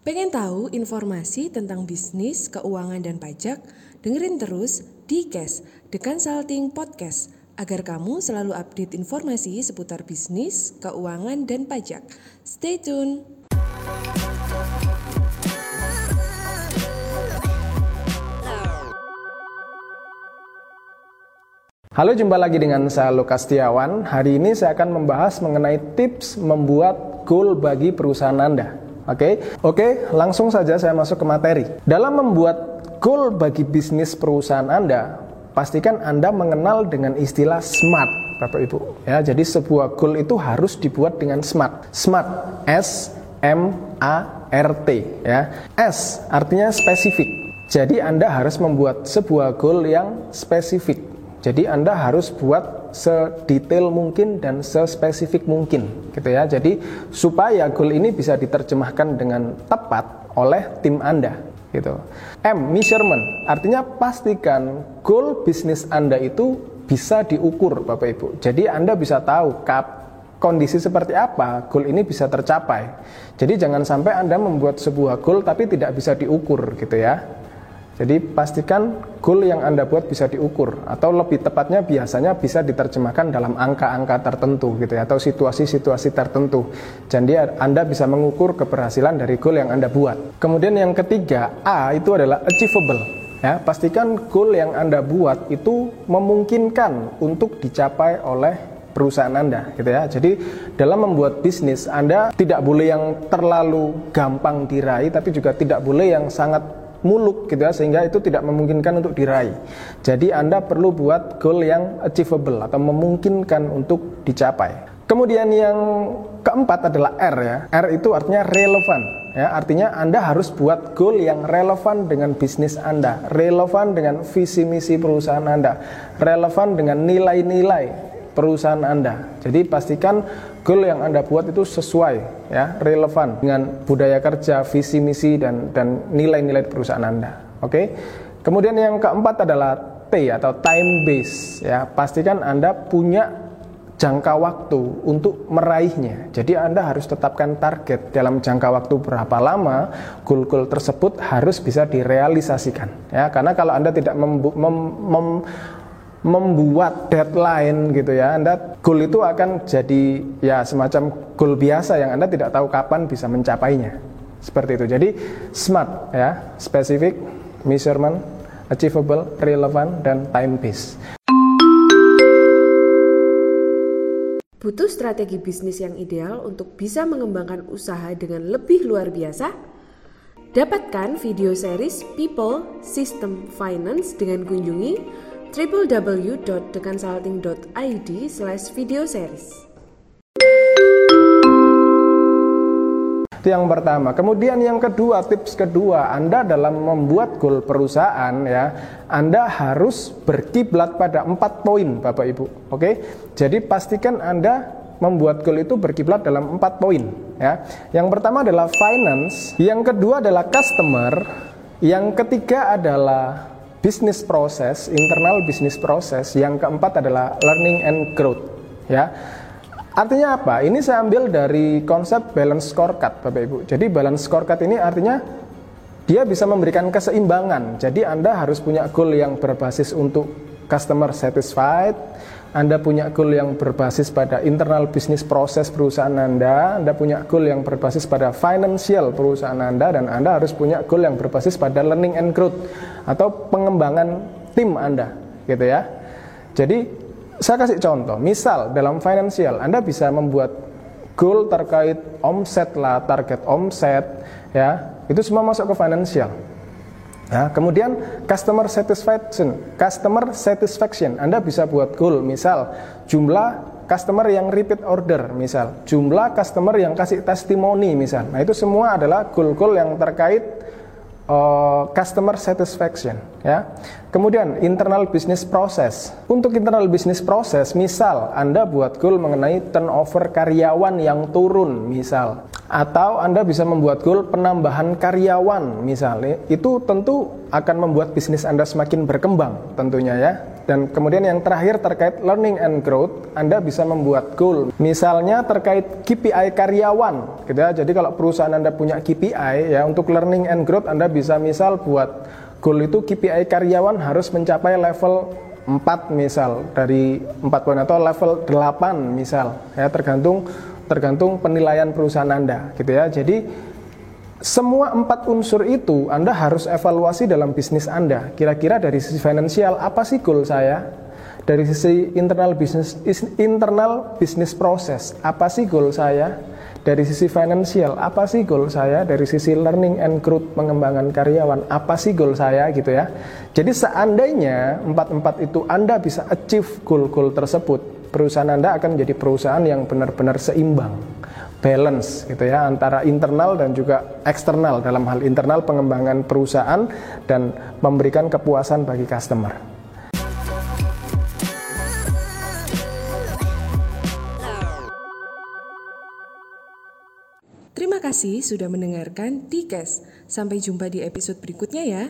Pengen tahu informasi tentang bisnis, keuangan, dan pajak? Dengerin terus di Cash, The Consulting Podcast, agar kamu selalu update informasi seputar bisnis, keuangan, dan pajak. Stay tune! Halo, jumpa lagi dengan saya Lukas Tiawan. Hari ini saya akan membahas mengenai tips membuat goal bagi perusahaan Anda. Oke, okay? oke, okay, langsung saja saya masuk ke materi. Dalam membuat goal bagi bisnis perusahaan Anda, pastikan Anda mengenal dengan istilah SMART, Bapak Ibu. Ya, jadi sebuah goal itu harus dibuat dengan SMART. SMART, S M A R T ya. S artinya spesifik. Jadi Anda harus membuat sebuah goal yang spesifik. Jadi Anda harus buat sedetail mungkin dan sespesifik mungkin gitu ya. Jadi supaya goal ini bisa diterjemahkan dengan tepat oleh tim Anda gitu. M measurement artinya pastikan goal bisnis Anda itu bisa diukur Bapak Ibu. Jadi Anda bisa tahu kap kondisi seperti apa goal ini bisa tercapai. Jadi jangan sampai Anda membuat sebuah goal tapi tidak bisa diukur gitu ya. Jadi pastikan goal yang Anda buat bisa diukur atau lebih tepatnya biasanya bisa diterjemahkan dalam angka-angka tertentu gitu ya atau situasi-situasi tertentu. Jadi Anda bisa mengukur keberhasilan dari goal yang Anda buat. Kemudian yang ketiga, A itu adalah achievable. Ya, pastikan goal yang Anda buat itu memungkinkan untuk dicapai oleh perusahaan Anda gitu ya. Jadi dalam membuat bisnis Anda tidak boleh yang terlalu gampang diraih tapi juga tidak boleh yang sangat muluk gitu ya sehingga itu tidak memungkinkan untuk diraih. Jadi Anda perlu buat goal yang achievable atau memungkinkan untuk dicapai. Kemudian yang keempat adalah R ya. R itu artinya relevan ya. Artinya Anda harus buat goal yang relevan dengan bisnis Anda, relevan dengan visi misi perusahaan Anda, relevan dengan nilai-nilai perusahaan Anda. Jadi pastikan goal yang Anda buat itu sesuai ya, relevan dengan budaya kerja, visi misi dan dan nilai-nilai perusahaan Anda. Oke. Kemudian yang keempat adalah T atau time base ya. Pastikan Anda punya jangka waktu untuk meraihnya. Jadi Anda harus tetapkan target dalam jangka waktu berapa lama goal-goal tersebut harus bisa direalisasikan. Ya, karena kalau Anda tidak mem, mem, mem membuat deadline gitu ya. Anda goal itu akan jadi ya semacam goal biasa yang Anda tidak tahu kapan bisa mencapainya. Seperti itu. Jadi smart ya specific measurement achievable relevant dan time based Butuh strategi bisnis yang ideal untuk bisa mengembangkan usaha dengan lebih luar biasa? Dapatkan video series People System Finance dengan kunjungi www.theconsulting.id slash video series. Itu yang pertama. Kemudian yang kedua, tips kedua, Anda dalam membuat goal perusahaan ya, Anda harus berkiblat pada empat poin, Bapak Ibu. Oke, jadi pastikan Anda membuat goal itu berkiblat dalam empat poin. Ya, yang pertama adalah finance, yang kedua adalah customer, yang ketiga adalah bisnis proses, internal bisnis proses. Yang keempat adalah learning and growth. Ya, artinya apa? Ini saya ambil dari konsep balance scorecard, Bapak Ibu. Jadi balance scorecard ini artinya dia bisa memberikan keseimbangan. Jadi Anda harus punya goal yang berbasis untuk customer satisfied, anda punya goal yang berbasis pada internal bisnis proses perusahaan Anda, Anda punya goal yang berbasis pada financial perusahaan Anda, dan Anda harus punya goal yang berbasis pada learning and growth atau pengembangan tim Anda, gitu ya. Jadi saya kasih contoh, misal dalam financial Anda bisa membuat goal terkait omset lah, target omset, ya, itu semua masuk ke financial. Ya, kemudian customer satisfaction, customer satisfaction, Anda bisa buat goal, misal jumlah customer yang repeat order, misal jumlah customer yang kasih testimoni, misal. Nah itu semua adalah goal-goal yang terkait uh, customer satisfaction, ya. Kemudian internal business process. Untuk internal business process, misal Anda buat goal mengenai turnover karyawan yang turun, misal atau Anda bisa membuat goal penambahan karyawan misalnya. Itu tentu akan membuat bisnis Anda semakin berkembang tentunya ya. Dan kemudian yang terakhir terkait learning and growth Anda bisa membuat goal. Misalnya terkait KPI karyawan gitu ya. Jadi kalau perusahaan Anda punya KPI ya untuk learning and growth Anda bisa misal buat goal itu KPI karyawan harus mencapai level 4 misal dari 4 poin atau level 8 misal. Ya tergantung tergantung penilaian perusahaan Anda gitu ya. Jadi semua empat unsur itu Anda harus evaluasi dalam bisnis Anda. Kira-kira dari sisi finansial apa sih goal saya? Dari sisi internal bisnis internal bisnis proses apa sih goal saya? Dari sisi finansial apa sih goal saya? Dari sisi learning and growth pengembangan karyawan apa sih goal saya gitu ya. Jadi seandainya empat-empat itu Anda bisa achieve goal-goal tersebut, perusahaan Anda akan menjadi perusahaan yang benar-benar seimbang, balance gitu ya antara internal dan juga eksternal dalam hal internal pengembangan perusahaan dan memberikan kepuasan bagi customer. Terima kasih sudah mendengarkan Tikes. Sampai jumpa di episode berikutnya ya.